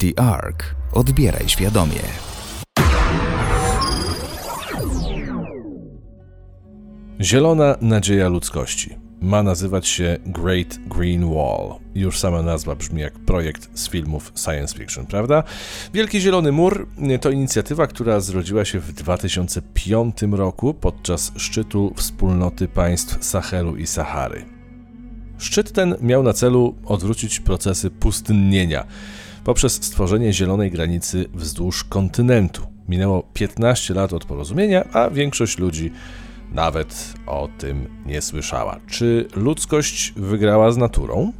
The Ark. Odbieraj świadomie. Zielona nadzieja ludzkości. Ma nazywać się Great Green Wall. Już sama nazwa brzmi jak projekt z filmów science fiction, prawda? Wielki Zielony Mur to inicjatywa, która zrodziła się w 2005 roku podczas szczytu wspólnoty państw Sahelu i Sahary. Szczyt ten miał na celu odwrócić procesy pustynnienia poprzez stworzenie zielonej granicy wzdłuż kontynentu. Minęło 15 lat od porozumienia, a większość ludzi nawet o tym nie słyszała. Czy ludzkość wygrała z naturą?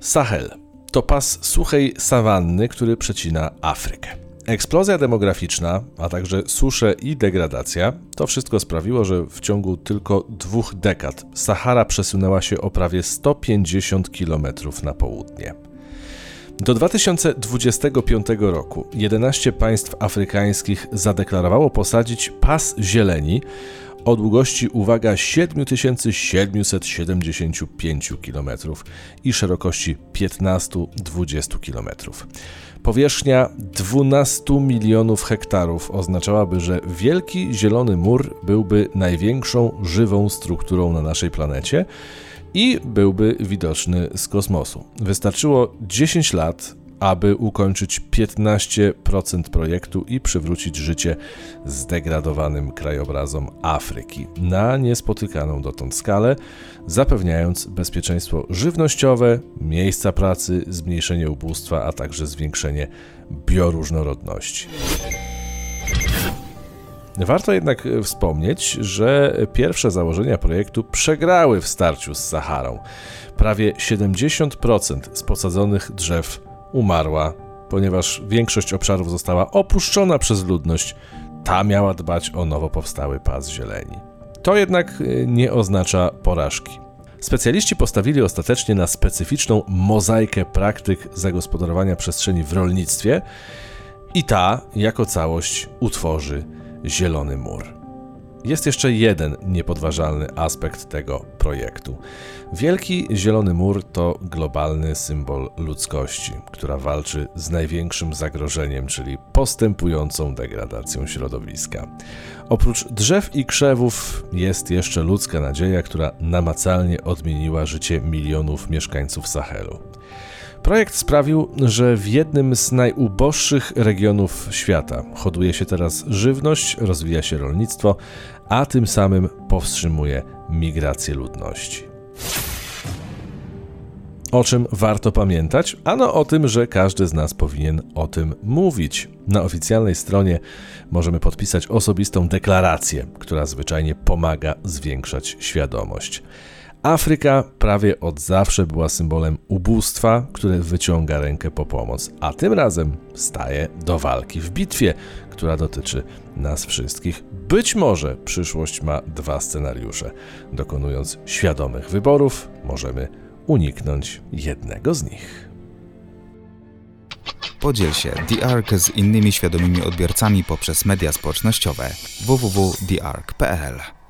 Sahel to pas suchej sawanny, który przecina Afrykę. Eksplozja demograficzna, a także susze i degradacja to wszystko sprawiło, że w ciągu tylko dwóch dekad Sahara przesunęła się o prawie 150 km na południe. Do 2025 roku 11 państw afrykańskich zadeklarowało posadzić pas zieleni o długości, uwaga, 7775 km i szerokości 15-20 km. Powierzchnia 12 milionów hektarów oznaczałaby, że Wielki Zielony Mur byłby największą żywą strukturą na naszej planecie i byłby widoczny z kosmosu. Wystarczyło 10 lat, aby ukończyć 15% projektu i przywrócić życie zdegradowanym krajobrazom Afryki na niespotykaną dotąd skalę, zapewniając bezpieczeństwo żywnościowe, miejsca pracy, zmniejszenie ubóstwa, a także zwiększenie bioróżnorodności. Warto jednak wspomnieć, że pierwsze założenia projektu przegrały w starciu z Saharą. Prawie 70% z posadzonych drzew umarła, ponieważ większość obszarów została opuszczona przez ludność. Ta miała dbać o nowo powstały pas zieleni. To jednak nie oznacza porażki. Specjaliści postawili ostatecznie na specyficzną mozaikę praktyk zagospodarowania przestrzeni w rolnictwie i ta jako całość utworzy Zielony Mur. Jest jeszcze jeden niepodważalny aspekt tego projektu. Wielki Zielony Mur to globalny symbol ludzkości, która walczy z największym zagrożeniem, czyli postępującą degradacją środowiska. Oprócz drzew i krzewów jest jeszcze ludzka nadzieja, która namacalnie odmieniła życie milionów mieszkańców Sahelu. Projekt sprawił, że w jednym z najuboższych regionów świata hoduje się teraz żywność, rozwija się rolnictwo, a tym samym powstrzymuje migrację ludności. O czym warto pamiętać? Ano o tym, że każdy z nas powinien o tym mówić. Na oficjalnej stronie możemy podpisać osobistą deklarację, która zwyczajnie pomaga zwiększać świadomość. Afryka prawie od zawsze była symbolem ubóstwa, które wyciąga rękę po pomoc, a tym razem staje do walki w bitwie, która dotyczy nas wszystkich. Być może przyszłość ma dwa scenariusze. Dokonując świadomych wyborów, możemy uniknąć jednego z nich. Podziel się The Ark z innymi świadomymi odbiorcami poprzez media społecznościowe www.theark.pl